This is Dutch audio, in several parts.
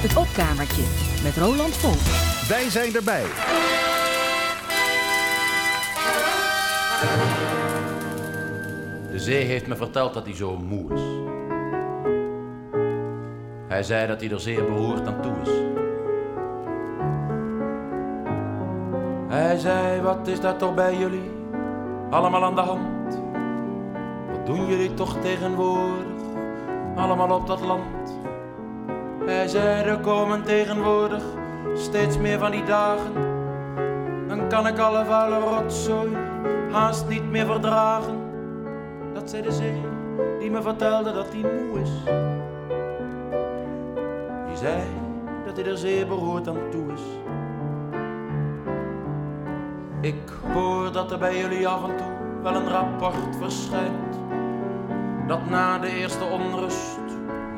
Het opkamertje met Roland Volk. Wij zijn erbij. De zee heeft me verteld dat hij zo moe is. Hij zei dat hij er zeer beroerd aan toe is. Hij zei, wat is dat toch bij jullie? Allemaal aan de hand. Wat doen jullie toch tegenwoordig? Allemaal op dat land. Hij zei, er komen tegenwoordig steeds meer van die dagen. Dan kan ik alle vuile rotzooi haast niet meer verdragen. Dat zei de zee, die me vertelde dat hij moe is. Die zei dat hij er zeer beroerd aan toe is. Ik hoor dat er bij jullie af en toe wel een rapport verschijnt. Dat na de eerste onrust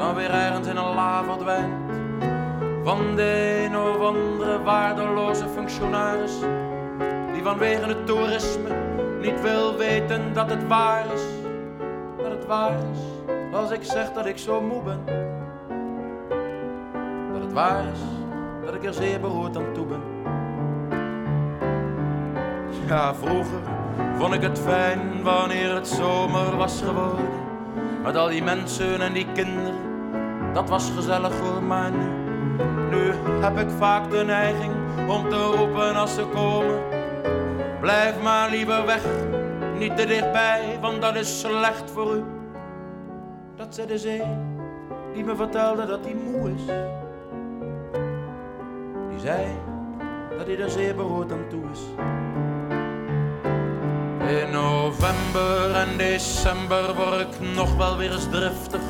dan weer ergens in een la verdwijnt. Van de een of andere waardeloze functionaris. Die vanwege het toerisme niet wil weten dat het waar is. Dat het waar is als ik zeg dat ik zo moe ben. Dat het waar is dat ik er zeer beroerd aan toe ben. Ja, vroeger vond ik het fijn wanneer het zomer was geworden. Met al die mensen en die kinderen, dat was gezellig voor mij nu. Nu heb ik vaak de neiging om te roepen als ze komen. Blijf maar liever weg, niet te dichtbij, want dat is slecht voor u. Dat zei de zee, die me vertelde dat hij moe is. Die zei dat hij er zeer beroerd aan toe is. In november en december word ik nog wel weer eens driftig.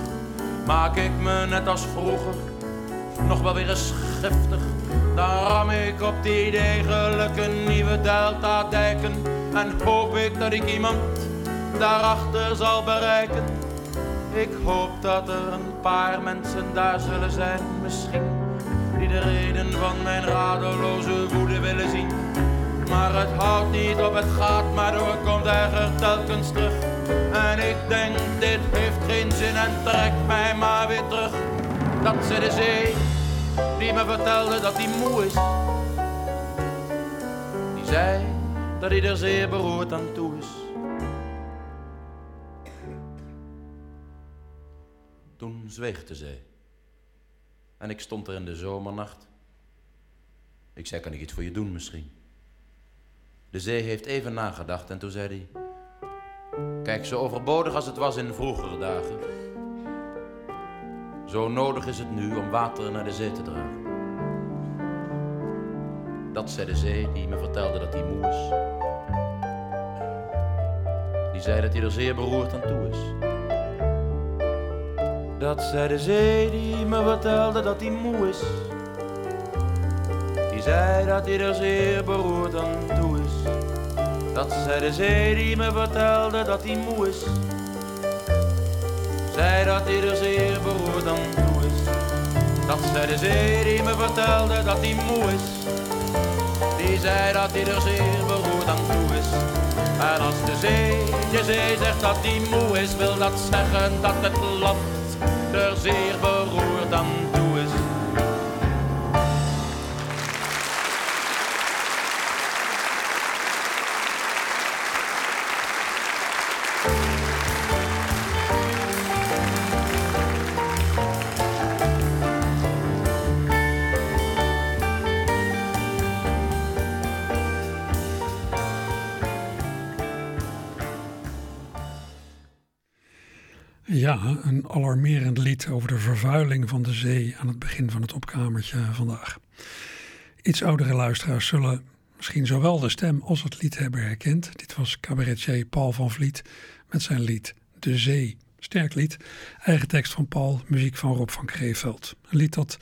Maak ik me net als vroeger nog wel weer eens giftig. Dan ram ik op die degelijke nieuwe delta-dijken. En hoop ik dat ik iemand daarachter zal bereiken. Ik hoop dat er een paar mensen daar zullen zijn, misschien. Die de reden van mijn radeloze woede willen zien. Maar het houdt niet op, het gaat maar door, komt erger telkens terug. En ik denk, dit heeft geen zin en trekt mij maar weer terug. Dat ze de zee, die me vertelde dat hij moe is. Die zei dat hij er zeer beroerd aan toe is. Toen zweeg de zee. En ik stond er in de zomernacht. Ik zei, kan ik iets voor je doen misschien? De zee heeft even nagedacht en toen zei hij... Kijk, zo overbodig als het was in vroegere dagen... Zo nodig is het nu om water naar de zee te dragen. Dat zei de zee die me vertelde dat hij moe is. Die zei dat hij er zeer beroerd aan toe is. Dat zei de zee die me vertelde dat hij moe is. Die zei dat hij er zeer beroerd aan toe is. Dat zei de zee die me vertelde dat hij moe is. Zei dat hij er zeer beroerd aan toe is. Dat zei de zee die me vertelde dat hij moe is. Die zei dat hij er zeer beroerd aan toe is. En als de zee, de zee zegt dat hij moe is, wil dat zeggen dat het land er zeer beroerd aan toe is. Een alarmerend lied over de vervuiling van de zee aan het begin van het opkamertje vandaag. Iets oudere luisteraars zullen misschien zowel de stem als het lied hebben herkend. Dit was cabaretier Paul van Vliet met zijn lied De Zee. Sterk lied, eigen tekst van Paul, muziek van Rob van Kreeveld. Een lied dat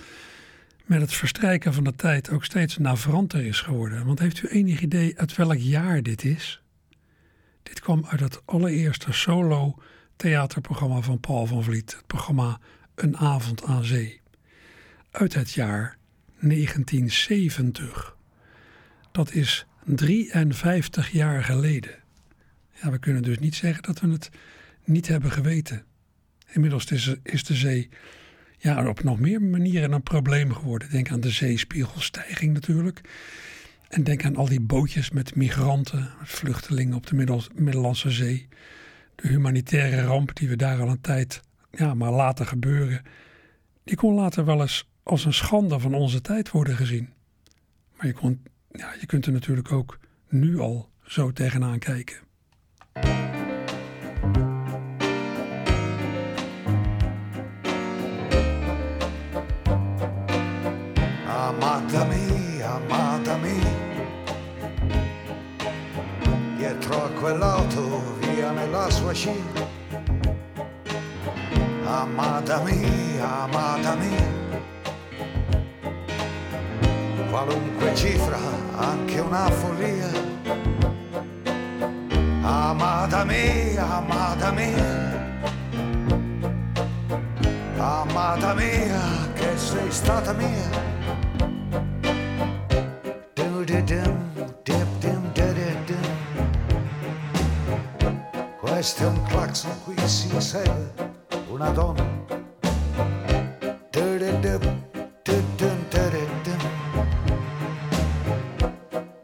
met het verstrijken van de tijd ook steeds navranter is geworden. Want heeft u enig idee uit welk jaar dit is? Dit kwam uit het allereerste solo theaterprogramma van Paul van Vliet, het programma Een avond aan zee. Uit het jaar 1970. Dat is 53 jaar geleden. Ja, we kunnen dus niet zeggen dat we het niet hebben geweten. Inmiddels is, de zee ja, op nog meer manieren een probleem geworden. Denk aan de zeespiegelstijging natuurlijk. En denk aan al die bootjes met migranten, vluchtelingen op de Middellandse Zee. De humanitaire ramp die we daar al een tijd ja, maar laten gebeuren. Die kon later wel eens als een schande van onze tijd worden gezien. Maar je, kon, ja, je kunt er natuurlijk ook nu al zo tegenaan kijken. Amata mia, amata mia, dietro a quell'auto via nella sua scia. Amata mia, amata mia, qualunque cifra, anche una follia. Amata mia, amata mia, amata mia, che sei stata mia. Un clacson, qui si segue una donna.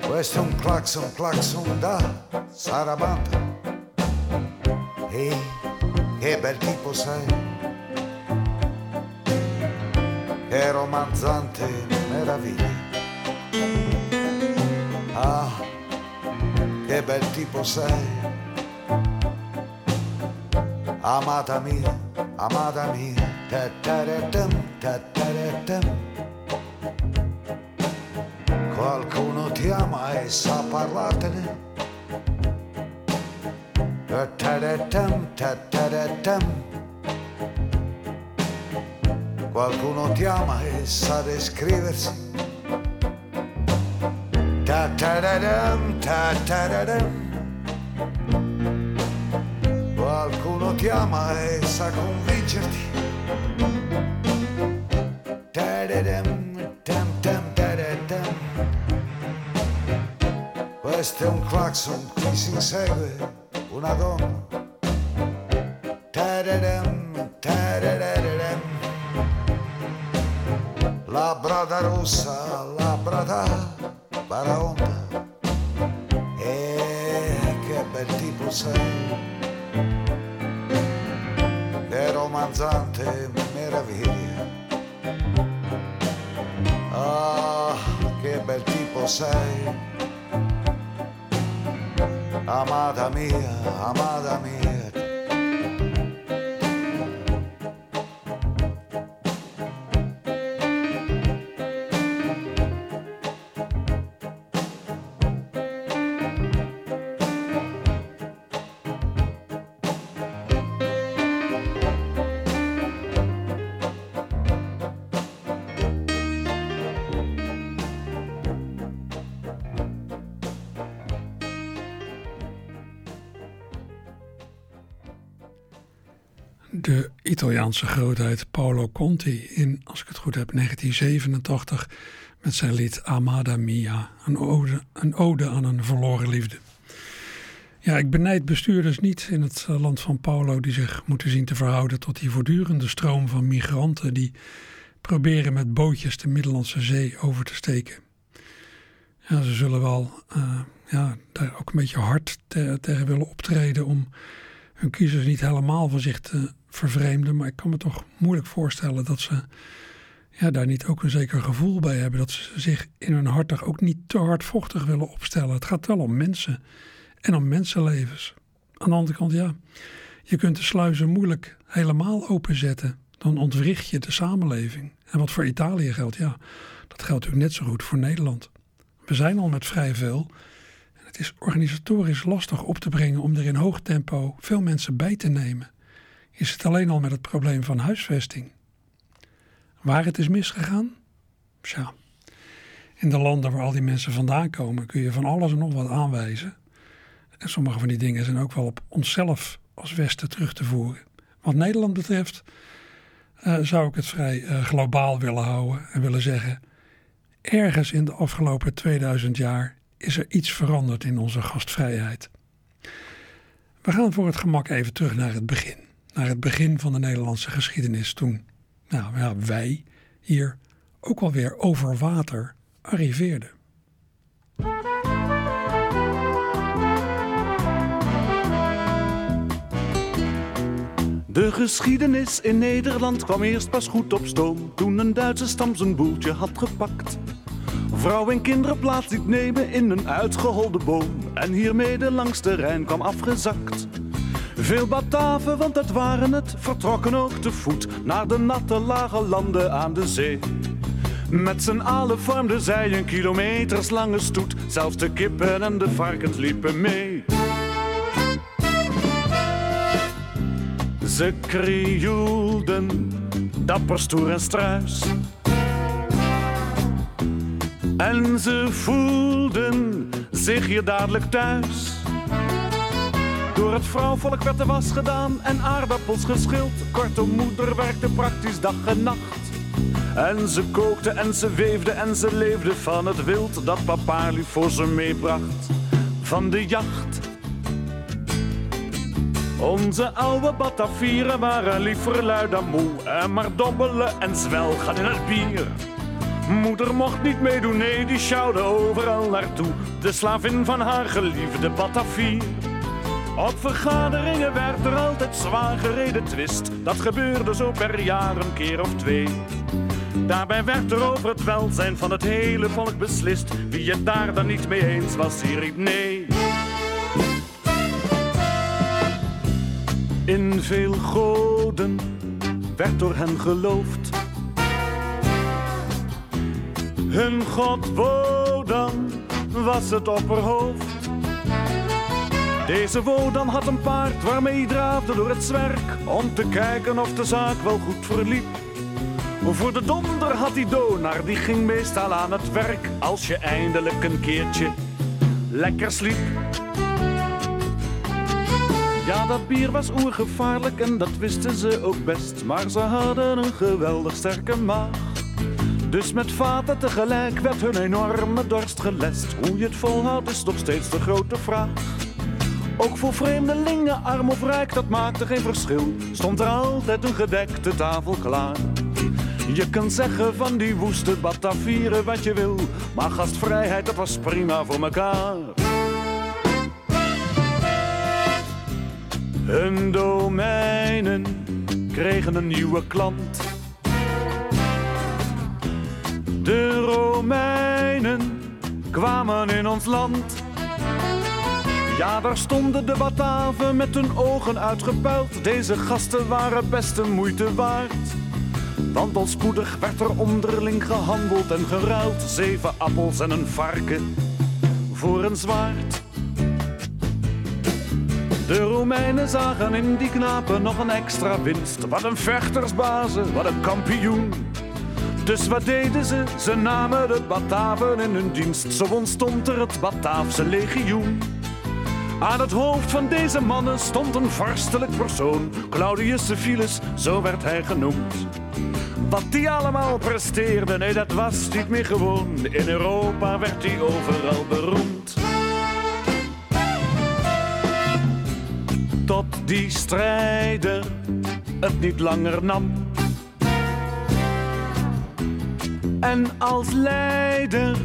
Questo è un clacson, clacson da Sarabanda. Ehi, che bel tipo sei. Che romanzante meraviglia. Ah, che bel tipo sei amata mia, amata mia, tattaretam, tattaretam. Qualcuno ti ama e sa parlartene. Tattaretam, tattaretam. Qualcuno ti ama e sa descriversi. Tattaretam, tattaretam. Ti ama e sa convincerti. Questo è un clacson, qui si insegue una donna. La brada rossa, la brada baraonda. E che bel tipo sei romanzante meraviglia. Ah, che bel tipo sei, amata mia, amata mia. Italiaanse grootheid Paolo Conti in, als ik het goed heb, 1987 met zijn lied Amada Mia, een ode, een ode aan een verloren liefde. Ja, ik benijd bestuurders niet in het eh, land van Paolo die zich moeten zien te verhouden tot die voortdurende stroom van migranten die proberen met bootjes de Middellandse Zee over te steken. Ja, ze zullen wel uh, ja, daar ook een beetje hard tegen willen optreden om hun kiezers niet helemaal van zich te vervreemden. Maar ik kan me toch moeilijk voorstellen dat ze ja, daar niet ook een zeker gevoel bij hebben. Dat ze zich in hun hart toch ook niet te hardvochtig willen opstellen. Het gaat wel om mensen en om mensenlevens. Aan de andere kant, ja, je kunt de sluizen moeilijk helemaal openzetten. Dan ontwricht je de samenleving. En wat voor Italië geldt, ja, dat geldt natuurlijk net zo goed voor Nederland. We zijn al met vrij veel. Het is organisatorisch lastig op te brengen om er in hoog tempo veel mensen bij te nemen is het alleen al met het probleem van huisvesting. Waar het is misgegaan? Tja, in de landen waar al die mensen vandaan komen kun je van alles en nog wat aanwijzen. En sommige van die dingen zijn ook wel op onszelf als Westen terug te voeren. Wat Nederland betreft uh, zou ik het vrij uh, globaal willen houden en willen zeggen: ergens in de afgelopen 2000 jaar is er iets veranderd in onze gastvrijheid. We gaan voor het gemak even terug naar het begin naar het begin van de Nederlandse geschiedenis toen nou ja, wij hier ook alweer over water arriveerden. De geschiedenis in Nederland kwam eerst pas goed op stoom toen een Duitse stam zijn boeltje had gepakt. Vrouw en kinderen plaats liet nemen in een uitgeholde boom en hiermee de Rijn kwam afgezakt. Veel Bataven, want dat waren het, vertrokken ook te voet naar de natte lage landen aan de zee. Met z'n allen vormden zij een kilometerslange stoet, zelfs de kippen en de varkens liepen mee. Ze krioelden, dapper, stoer en struis. En ze voelden zich hier dadelijk thuis. Door het vrouwvolk werd de was gedaan en aardappels geschild. Kortom, moeder werkte praktisch dag en nacht. En ze kookte en ze weefde en ze leefde van het wild dat papa lief voor ze meebracht van de jacht. Onze oude Batavieren waren liever lui dan moe en maar dobbelen en zwelgen in het bier. Moeder mocht niet meedoen, nee, die sjouwde overal naartoe. De slavin van haar geliefde Batavier. Op vergaderingen werd er altijd zwaar gereden twist. Dat gebeurde zo per jaar een keer of twee. Daarbij werd er over het welzijn van het hele volk beslist. Wie het daar dan niet mee eens was, die riep nee. In veel goden werd door hen geloofd. Hun god Wodan was het opperhoofd. Deze Wodan had een paard waarmee hij draafde door het zwerk om te kijken of de zaak wel goed verliep. Voor de donder had hij Donar, die ging meestal aan het werk als je eindelijk een keertje lekker sliep. Ja, dat bier was oergevaarlijk en dat wisten ze ook best, maar ze hadden een geweldig sterke maag. Dus met vaten tegelijk werd hun enorme dorst gelest. Hoe je het volhoudt is nog steeds de grote vraag. Ook voor vreemdelingen, arm of rijk, dat maakte geen verschil. Stond er altijd een gedekte tafel klaar. Je kan zeggen van die woeste Batavieren wat je wil, maar gastvrijheid dat was prima voor mekaar. Hun domeinen kregen een nieuwe klant. De Romeinen kwamen in ons land. Ja, daar stonden de Bataven met hun ogen uitgepuild. Deze gasten waren best een moeite waard. Want al spoedig werd er onderling gehandeld en geruild. Zeven appels en een varken voor een zwaard. De Romeinen zagen in die knapen nog een extra winst. Wat een vechtersbazen, wat een kampioen. Dus wat deden ze? Ze namen de Bataven in hun dienst. Zo ontstond er het Bataafse legioen. Aan het hoofd van deze mannen stond een vorstelijk persoon. Claudius Civilis, zo werd hij genoemd. Wat die allemaal presteerde, nee dat was niet meer gewoon. In Europa werd hij overal beroemd. Tot die strijder het niet langer nam. En als leider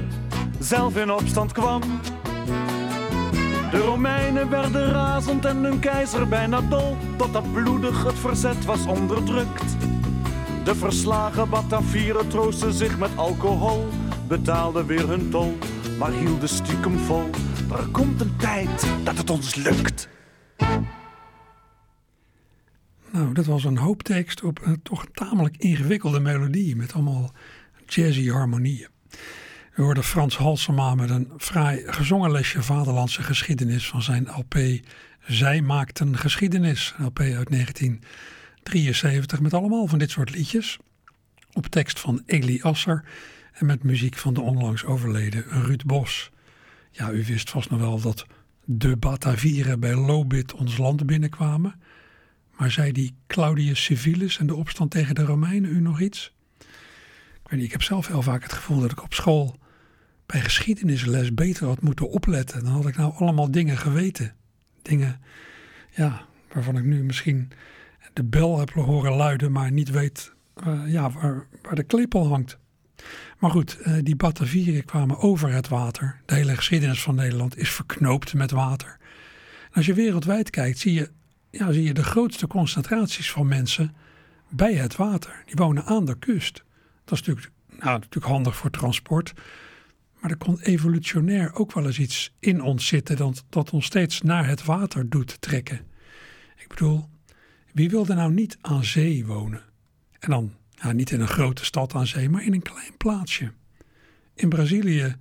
zelf in opstand kwam. De Romeinen werden razend en hun keizer bijna dol, totdat bloedig het verzet was onderdrukt. De verslagen Batavieren troosten zich met alcohol, betaalden weer hun tol, maar hielden stiekem vol. Er komt een tijd dat het ons lukt. Nou, dat was een hoop tekst op een toch tamelijk ingewikkelde melodie met allemaal jazzy harmonieën. We hoorden Frans Halsema met een fraai gezongen lesje vaderlandse geschiedenis van zijn LP Zij maakten geschiedenis, een LP uit 1973 met allemaal van dit soort liedjes. Op tekst van Eli Asser en met muziek van de onlangs overleden Ruud Bos. Ja, u wist vast nog wel dat de Batavieren bij Lobit ons land binnenkwamen. Maar zei die Claudius Civilis en de opstand tegen de Romeinen u nog iets? Ik ik heb zelf heel vaak het gevoel dat ik op school bij geschiedenisles beter had moeten opletten. Dan had ik nou allemaal dingen geweten. Dingen, ja, waarvan ik nu misschien de bel heb horen luiden, maar niet weet eh, ja, waar, de klepel hangt. Maar goed, eh, die Batavieren kwamen over het water. De hele geschiedenis van Nederland is verknoopt met water. Als je wereldwijd kijkt, zie je, ja, zie je de grootste concentraties van mensen bij het water. Die wonen aan de kust. Dat is natuurlijk, nou, natuurlijk handig voor transport. Maar er kon evolutionair ook wel eens iets in ons zitten dat, dat ons steeds naar het water doet trekken. Ik bedoel, wie wil er nou niet aan zee wonen? En dan ja, niet in een grote stad aan zee, maar in een klein plaatsje. In Brazilië,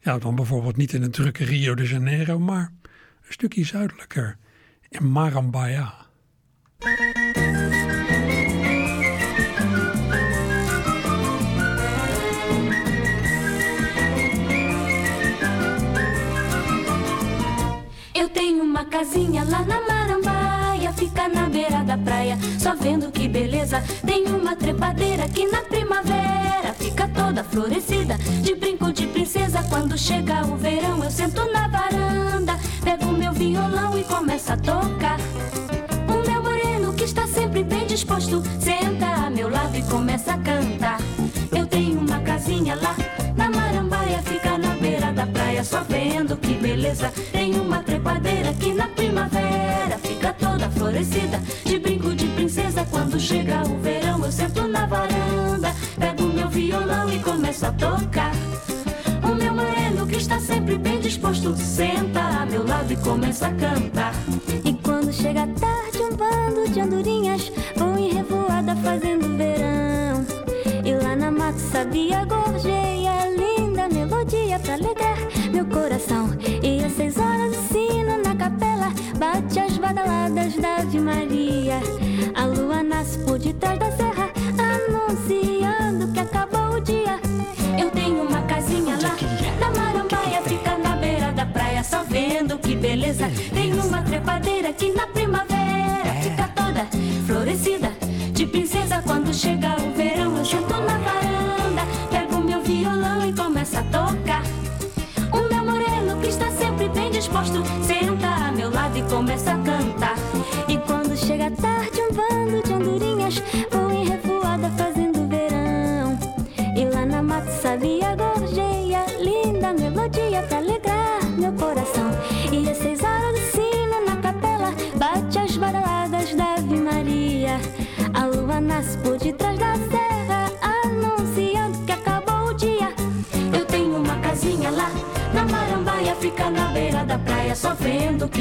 ja, dan bijvoorbeeld niet in het drukke Rio de Janeiro, maar een stukje zuidelijker, in Marambaia. Casinha lá na Marambaia, fica na beira da praia, só vendo que beleza. Tem uma trepadeira que na primavera fica toda florescida, de brinco de princesa. Quando chega o verão, eu sento na varanda, pego meu violão e começo a tocar. O meu moreno que está sempre bem disposto, senta a meu lado e começa a cantar. Eu tenho uma casinha lá na Marambaia, fica na beira da praia, só vendo que beleza. Tem uma trepadeira que na primavera fica toda florescida, de brinco de princesa. Quando chega o verão, eu sento na varanda, pego meu violão e começo a tocar. O meu moreno que está sempre bem disposto, senta a meu lado e começa a cantar. E quando chega a tarde, um bando de andorinhas vão em revoada fazendo verão. E lá na mata sabia gorjeia, A lua nasce por detrás da serra, anunciando que acabou o dia. Eu tenho uma casinha lá na Marambaia, fica na beira da praia, só vendo que beleza. Tem uma trepadeira que na primavera fica toda florescida, de princesa. Quando chega o verão, eu sento na varanda, pego meu violão e começo a tocar. O meu moreno que está sempre bem disposto, senta a meu lado e começa a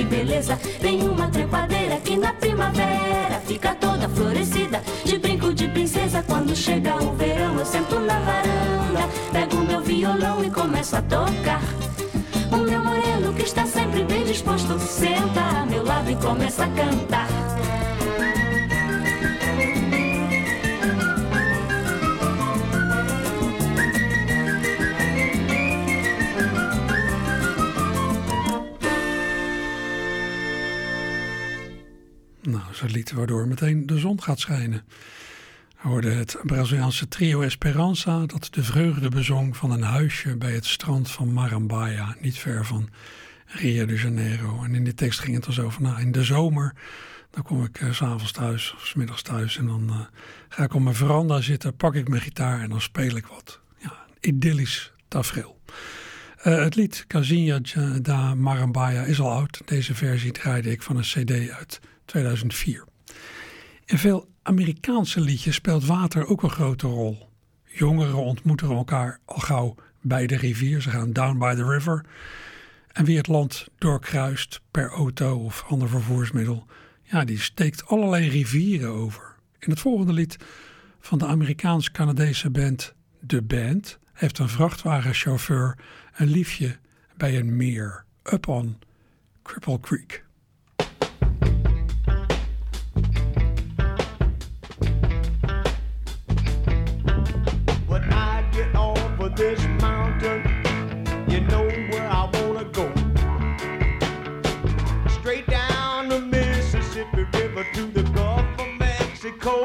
beleza. Tem uma trepadeira que na primavera fica toda florescida, de brinco de princesa. Quando chega o verão, eu sento na varanda, pego meu violão e começo a tocar. O meu moreno que está sempre bem disposto, senta a meu lado e começa a cantar. Zo'n lied waardoor meteen de zon gaat schijnen. We hoorden het Braziliaanse trio Esperança dat de vreugde bezong van een huisje bij het strand van Marambaia, niet ver van Rio de Janeiro. En in die tekst ging het er zo van, nou, in de zomer, dan kom ik s s'avonds thuis of s middags thuis en dan eh, ga ik op mijn veranda zitten, pak ik mijn gitaar en dan speel ik wat. Ja, idyllisch tafereel. Eh, het lied Casinha da Marambaia is al oud. Deze versie draaide ik van een cd uit 2004. In veel Amerikaanse liedjes speelt water ook een grote rol. Jongeren ontmoeten elkaar al gauw bij de rivier. Ze gaan down by the river. En wie het land doorkruist per auto of ander vervoersmiddel, ja, die steekt allerlei rivieren over. In het volgende lied van de Amerikaans-Canadese band The Band heeft een vrachtwagenchauffeur een liefje bij een meer, up on Cripple Creek. This mountain, you know where I wanna go. Straight down the Mississippi River to the Gulf of Mexico.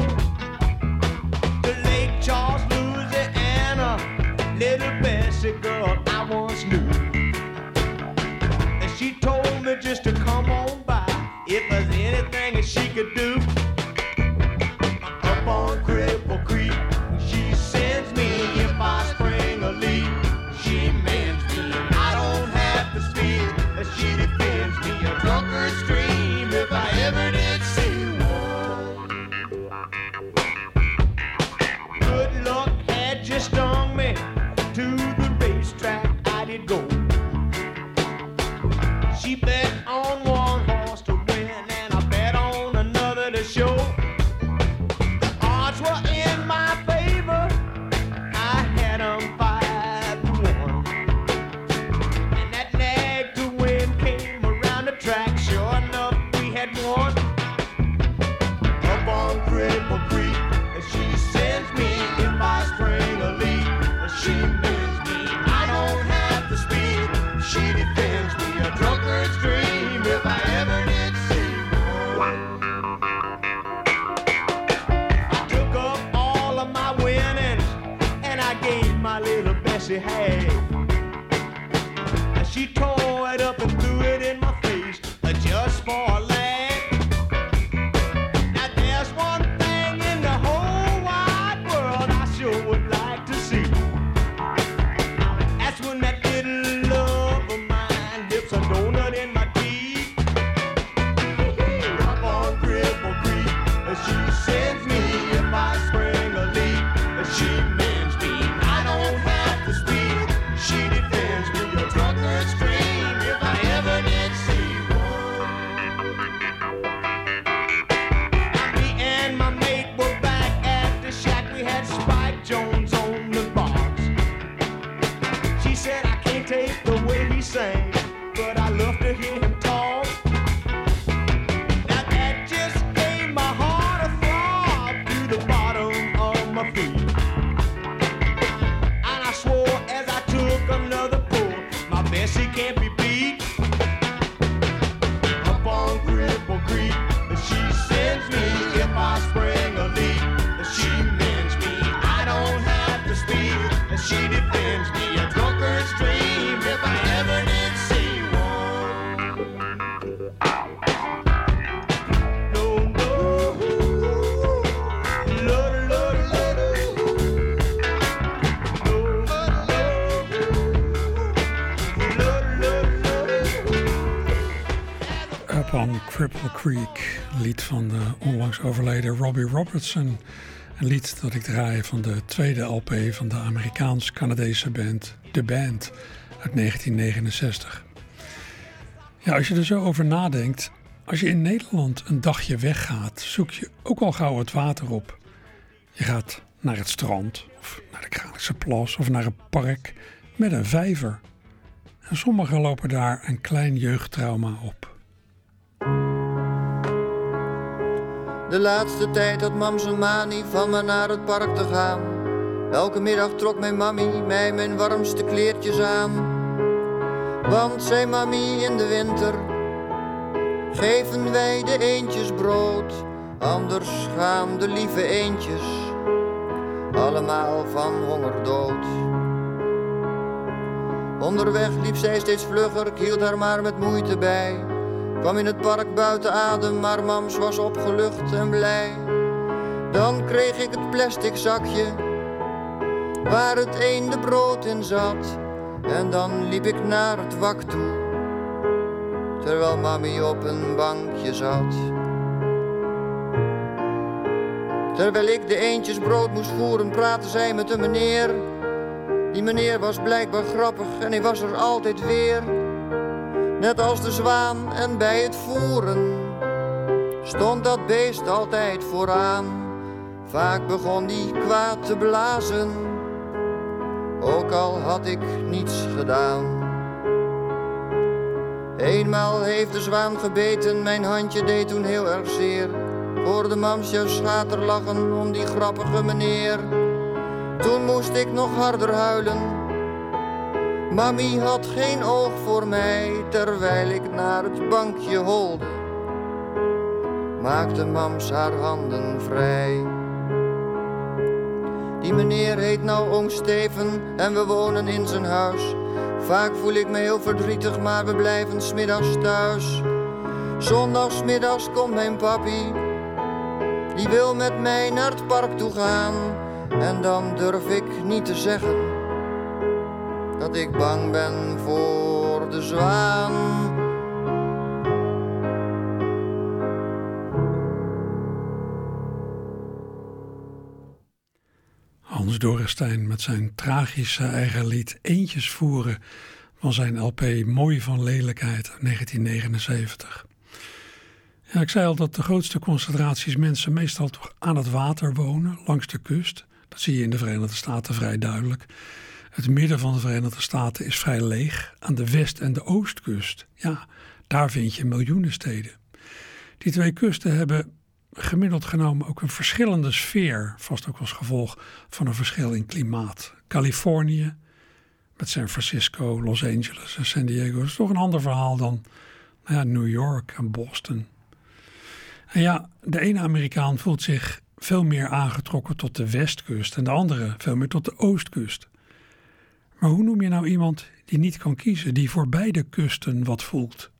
To Lake Charles, Louisiana, little Bessie girl I once knew. And she told me just to come on by if there's anything that she could do. Robertson. Een lied dat ik draai van de tweede LP van de Amerikaans-Canadese band The Band uit 1969. Ja, als je er zo over nadenkt, als je in Nederland een dagje weggaat, zoek je ook al gauw het water op. Je gaat naar het strand, of naar de Kralingse Plas, of naar een park met een vijver. En sommigen lopen daar een klein jeugdtrauma op. De laatste tijd had mam zijn manie van me naar het park te gaan. Elke middag trok mijn mammy mij mijn warmste kleertjes aan. Want, zei mammy in de winter, geven wij de eendjes brood. Anders gaan de lieve eendjes allemaal van honger dood. Onderweg liep zij steeds vlugger, ik hield haar maar met moeite bij. Kwam in het park buiten adem, maar mams was opgelucht en blij. Dan kreeg ik het plastic zakje waar het eende brood in zat. En dan liep ik naar het wak toe, terwijl mami op een bankje zat. Terwijl ik de eendjes brood moest voeren, praatte zij met een meneer. Die meneer was blijkbaar grappig en hij was er altijd weer. Net als de zwaan en bij het voeren stond dat beest altijd vooraan. Vaak begon die kwaad te blazen, ook al had ik niets gedaan. Eenmaal heeft de zwaan gebeten, mijn handje deed toen heel erg zeer. Hoorde mamsje schaterlachen om die grappige meneer. Toen moest ik nog harder huilen. Mami had geen oog voor mij terwijl ik naar het bankje holde. Maakte mams haar handen vrij. Die meneer heet nou oom Steven en we wonen in zijn huis. Vaak voel ik me heel verdrietig, maar we blijven smiddags thuis. Zondagsmiddags komt mijn papi, die wil met mij naar het park toe gaan. En dan durf ik niet te zeggen dat ik bang ben voor de zwaan. Hans Dorrestein met zijn tragische eigen lied Eentjes voeren van zijn LP Mooi van Lelijkheid 1979. Ja, ik zei al dat de grootste concentraties mensen meestal toch aan het water wonen, langs de kust. Dat zie je in de Verenigde Staten vrij duidelijk. Het midden van de Verenigde Staten is vrij leeg. Aan de west- en de oostkust, ja, daar vind je miljoenen steden. Die twee kusten hebben gemiddeld genomen ook een verschillende sfeer, vast ook als gevolg van een verschil in klimaat. Californië, met San Francisco, Los Angeles en San Diego, is toch een ander verhaal dan nou ja, New York en Boston. En ja, de ene Amerikaan voelt zich veel meer aangetrokken tot de westkust en de andere veel meer tot de oostkust. Maar hoe noem je nou iemand die niet kan kiezen, die voor beide kusten wat voelt?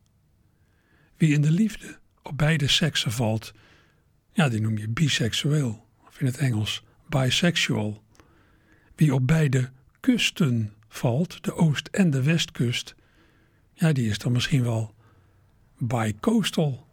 Wie in de liefde op beide seksen valt, ja, die noem je biseksueel, of in het Engels bisexual. Wie op beide kusten valt, de oost- en de westkust, ja, die is dan misschien wel bicoastal.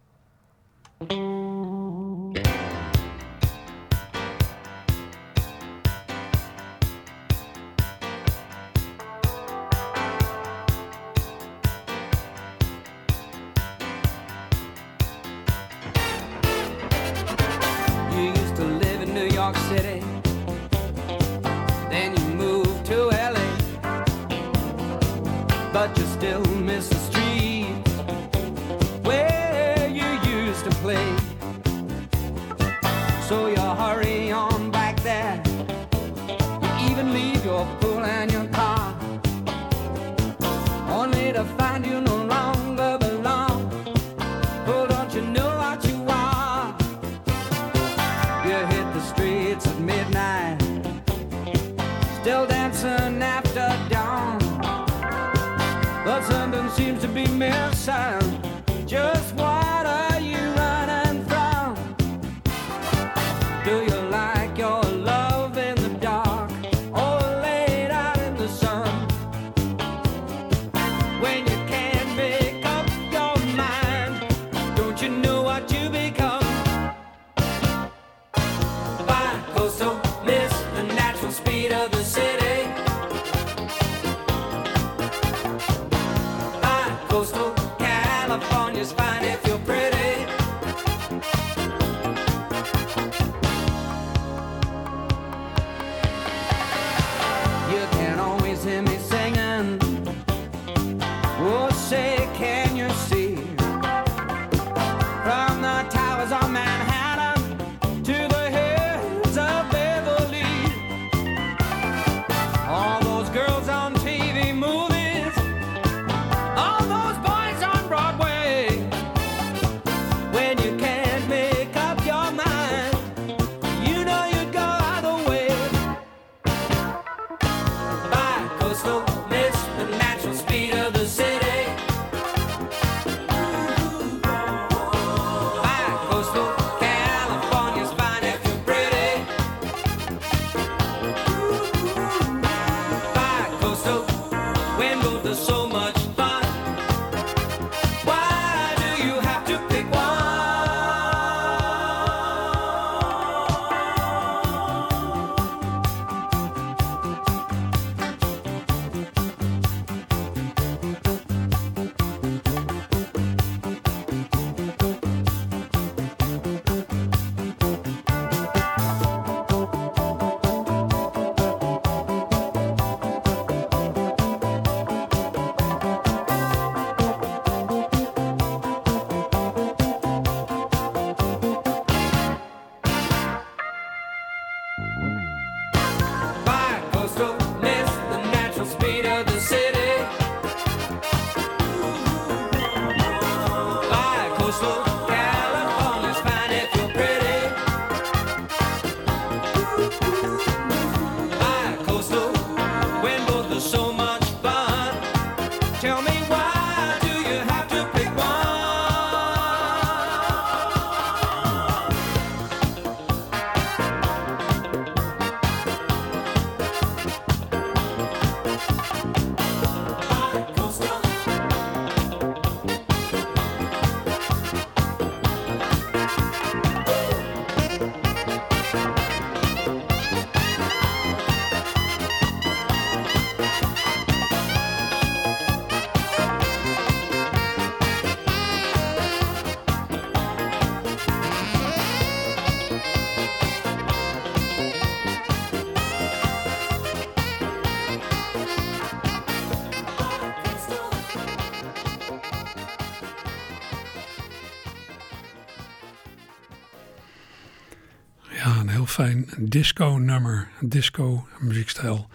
Disco-nummer, disco-muziekstijl,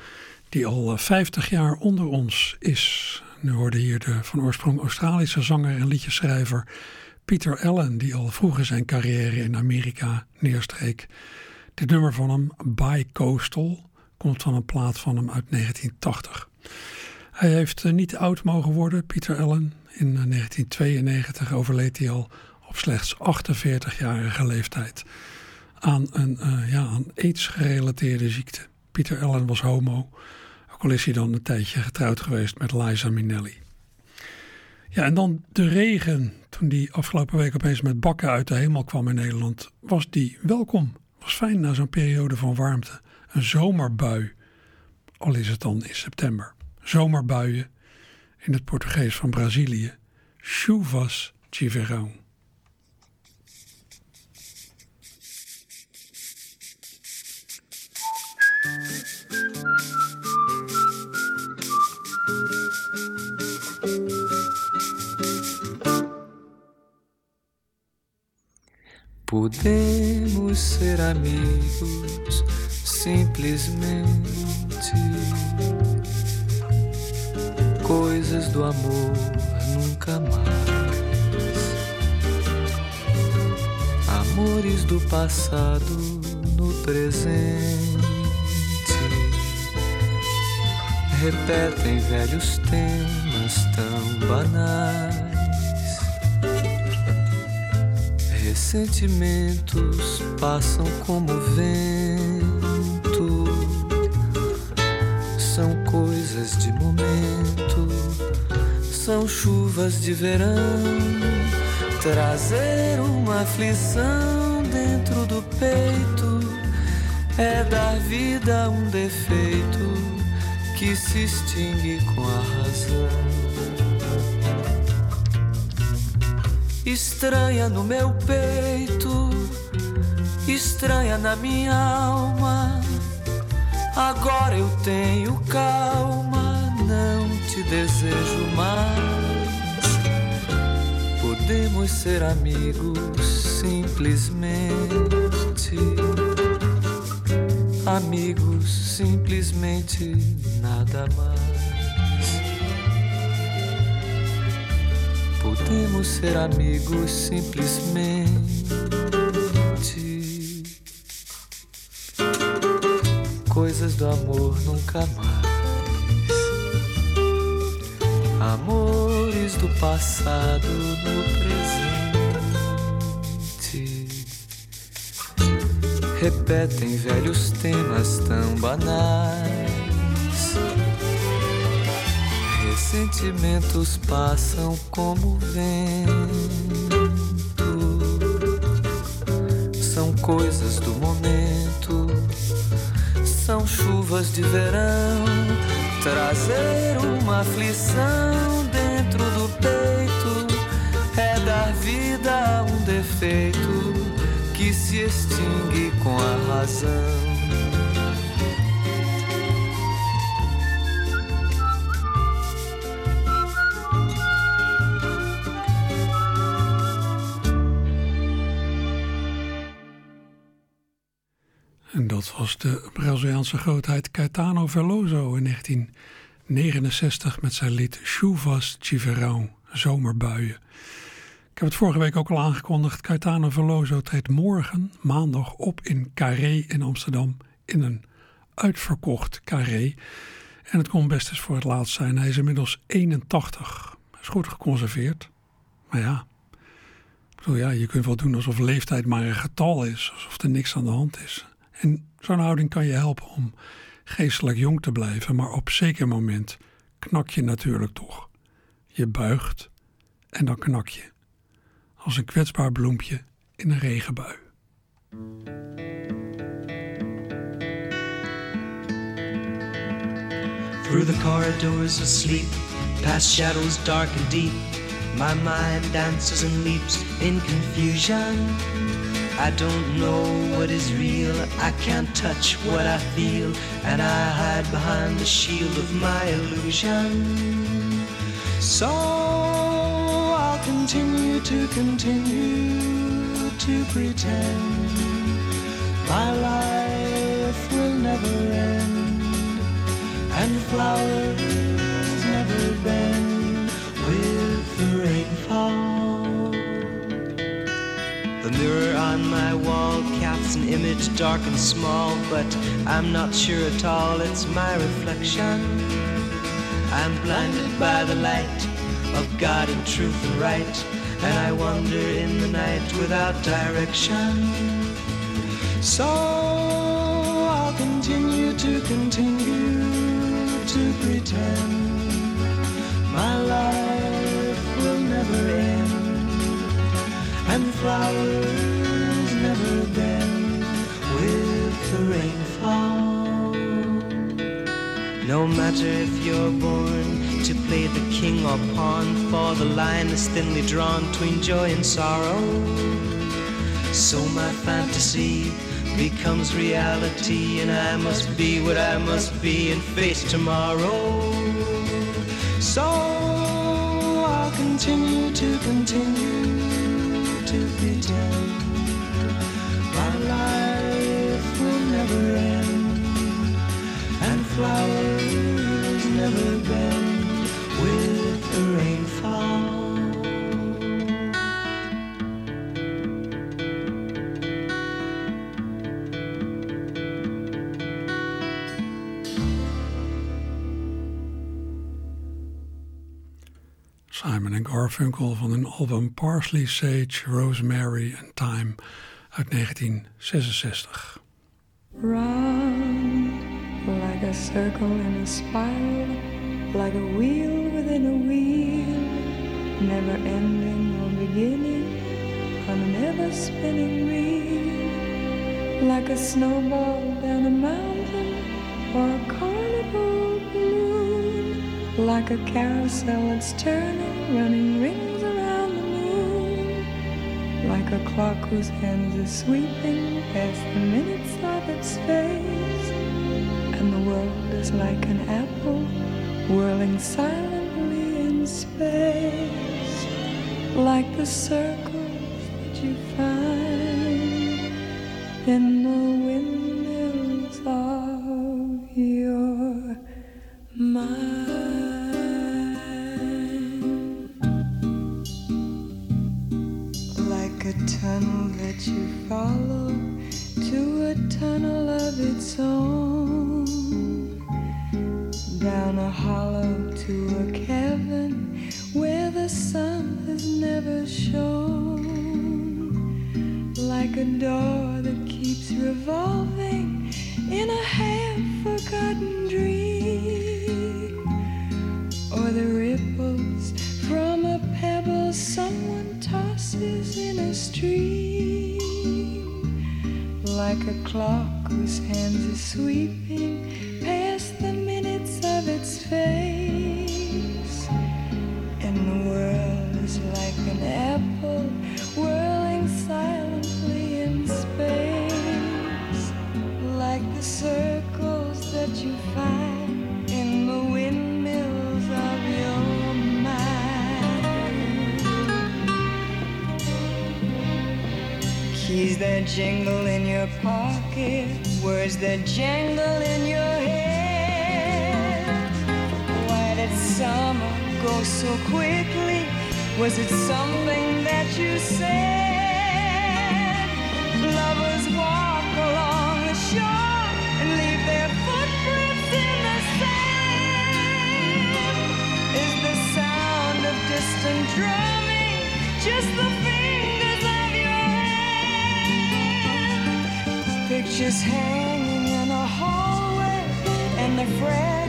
die al 50 jaar onder ons is. Nu hoorde hier de van oorsprong Australische zanger en liedjeschrijver Peter Allen, die al vroeg in zijn carrière in Amerika neerstreek. Dit nummer van hem, Bi-Coastal, komt van een plaat van hem uit 1980. Hij heeft eh, niet oud mogen worden, Peter Allen. In 1992 eh, overleed hij al op slechts 48-jarige leeftijd aan een uh, ja, aan AIDS-gerelateerde ziekte. Peter Allen was homo, ook al is hij dan een tijdje getrouwd geweest met Liza Minnelli. Ja, en dan de regen. Toen die afgelopen week opeens met bakken uit de hemel kwam in Nederland, was die welkom. Was fijn na zo'n periode van warmte. Een zomerbui, al is het dan in september. Zomerbuien in het Portugees van Brazilië. Chuvas de. Podemos ser amigos simplesmente. Coisas do amor nunca mais. Amores do passado no presente. Repetem velhos temas tão banais Sentimentos passam como vento, são coisas de momento, são chuvas de verão, trazer uma aflição dentro do peito é dar vida a um defeito que se extingue com a razão. Estranha no meu peito, estranha na minha alma. Agora eu tenho calma, não te desejo mais. Podemos ser amigos simplesmente. Amigos, simplesmente nada mais. Podemos ser amigos simplesmente. Coisas do amor nunca mais. Amores do passado no presente. Repetem velhos temas tão banais Sentimentos passam como vento. São coisas do momento, são chuvas de verão. Trazer uma aflição dentro do peito é dar vida a um defeito que se extingue com a razão. Dat was de Braziliaanse grootheid Caetano Veloso in 1969 met zijn lied Chuvas de Verão, Zomerbuien. Ik heb het vorige week ook al aangekondigd. Caetano Veloso treedt morgen, maandag, op in Carré in Amsterdam in een uitverkocht Carré. En het kon best eens voor het laatst zijn. Hij is inmiddels 81. Hij is goed geconserveerd. Maar ja, bedoel, ja, je kunt wel doen alsof leeftijd maar een getal is. Alsof er niks aan de hand is. En zo'n houding kan je helpen om geestelijk jong te blijven, maar op zeker moment knak je natuurlijk toch. Je buigt en dan knak je. Als een kwetsbaar bloempje in een regenbui. Through the corridors of sleep, past shadows dark and deep, my mind dances and leaps in confusion. I don't know what is real, I can't touch what I feel, and I hide behind the shield of my illusion. So I'll continue to continue to pretend My life will never end, and flowers an image dark and small, but I'm not sure at all it's my reflection. I'm blinded by the light of God and truth and right, and I wander in the night without direction. So I'll continue to continue to pretend my life will never end, and flowers the rainfall. No matter if you're born to play the king or pawn, for the line is thinly drawn between joy and sorrow. So my fantasy becomes reality, and I must be what I must be and face tomorrow. So I'll continue to continue to pretend flowers bend. Simon Garfunkel van hun album Parsley, Sage, Rosemary and Thyme uit 1966. Round like a circle in a spiral, like a wheel within a wheel, never ending or beginning on an ever spinning reel, like a snowball down a mountain or a carnival balloon, like a carousel that's turning, running rings like a clock whose hands are sweeping past the minutes of its face, and the world is like an apple whirling silently in space, like the circles that you find like a door that keeps revolving in a half forgotten dream, or the ripples from a pebble someone tosses in a stream, like a clock whose hands are sweeping past the minutes of its face, Keys that jingle in your pocket, words that jangle in your head. Why did summer go so quickly? Was it something that you said? Lovers walk along the shore and leave their footprints in the sand. Is the sound of distant drumming just the hand? Pictures hanging in a hallway and the fragment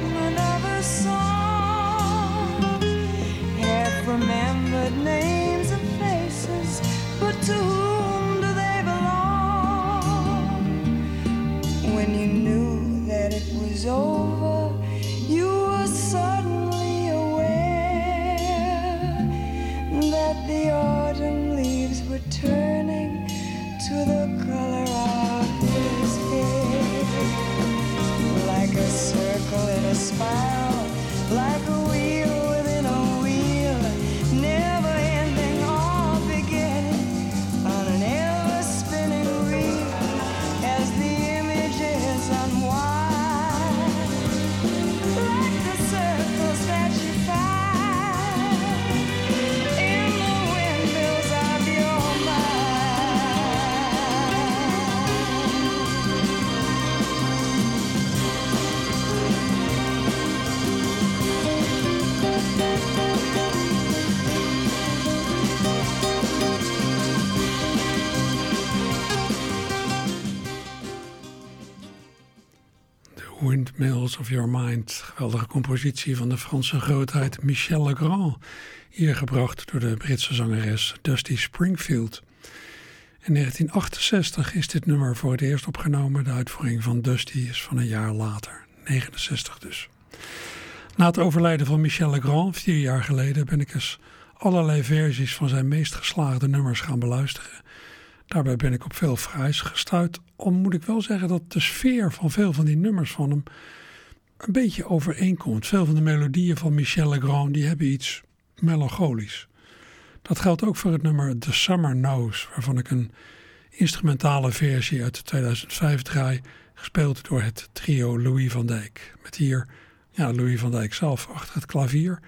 Of Your Mind. Geweldige compositie van de Franse grootheid Michel Legrand. Hier gebracht door de Britse zangeres Dusty Springfield. In 1968 is dit nummer voor het eerst opgenomen. De uitvoering van Dusty is van een jaar later, 69 dus. Na het overlijden van Michel Legrand, vier jaar geleden, ben ik eens allerlei versies van zijn meest geslaagde nummers gaan beluisteren. Daarbij ben ik op veel fraais gestuurd. Al moet ik wel zeggen dat de sfeer van veel van die nummers van hem een beetje overeenkomt. Veel van de melodieën van Michel Legrand die hebben iets melancholisch. Dat geldt ook voor het nummer The Summer Knows, waarvan ik een instrumentale versie uit 2005 draai, gespeeld door het trio Louis van Dijk. Met hier ja, Louis van Dijk zelf achter het klavier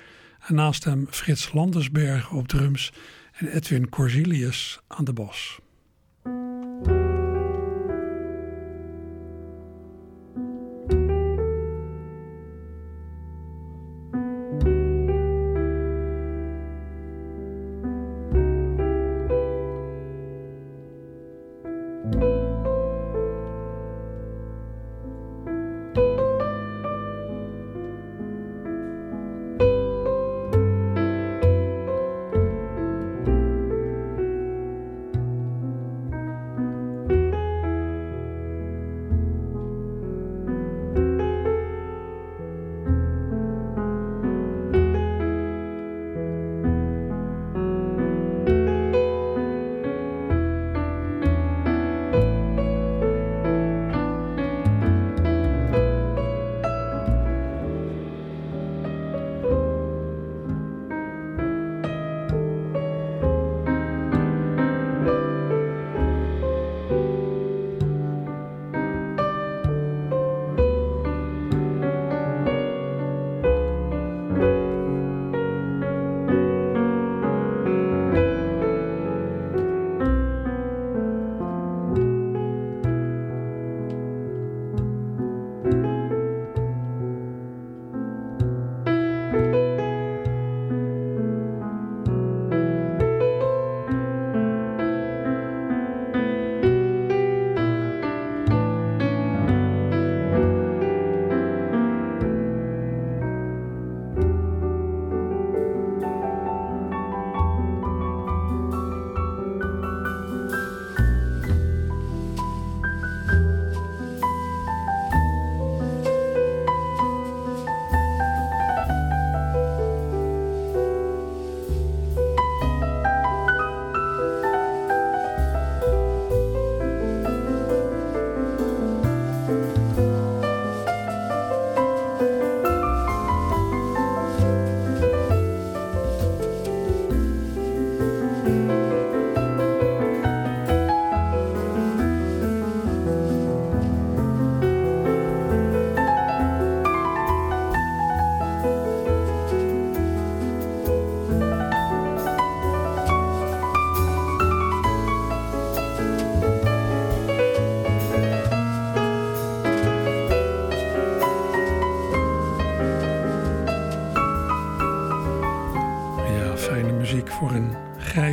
en naast hem Frits Landersbergen op drums en Edwin Corsilius aan de bas.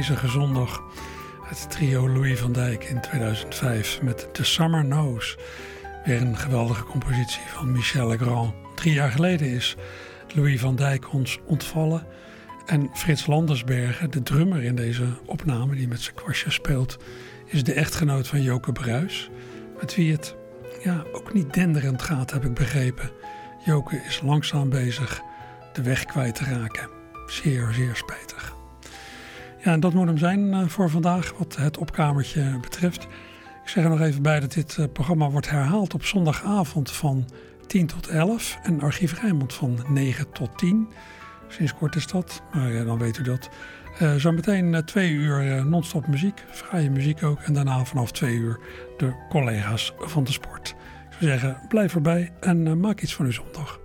Grijzige zondag. Het trio Louis van Dijk in 2005 met The Summer Knows. Weer een geweldige compositie van Michel Legrand. Drie jaar geleden is Louis van Dijk ons ontvallen. En Frits Landersbergen, de drummer in deze opname die met zijn kwastje speelt, is de echtgenoot van Joke Bruis. Met wie het ja, ook niet denderend gaat, heb ik begrepen. Joke is langzaam bezig de weg kwijt te raken. Zeer, zeer spijtig. Ja, dat moet hem zijn eh, voor vandaag, wat het opkamertje betreft. Ik zeg er nog even bij dat dit eh, programma wordt herhaald op zondagavond van 10 tot 11 en Archief Rijnmond van 9 tot 10. Sinds kort is dat, maar dan weet u dat. Uh, zometeen twee uur non-stop muziek, vrije muziek ook. En daarna vanaf twee uur de collega's van de sport. Ik zou zeggen, blijf erbij en maak iets van uw zondag.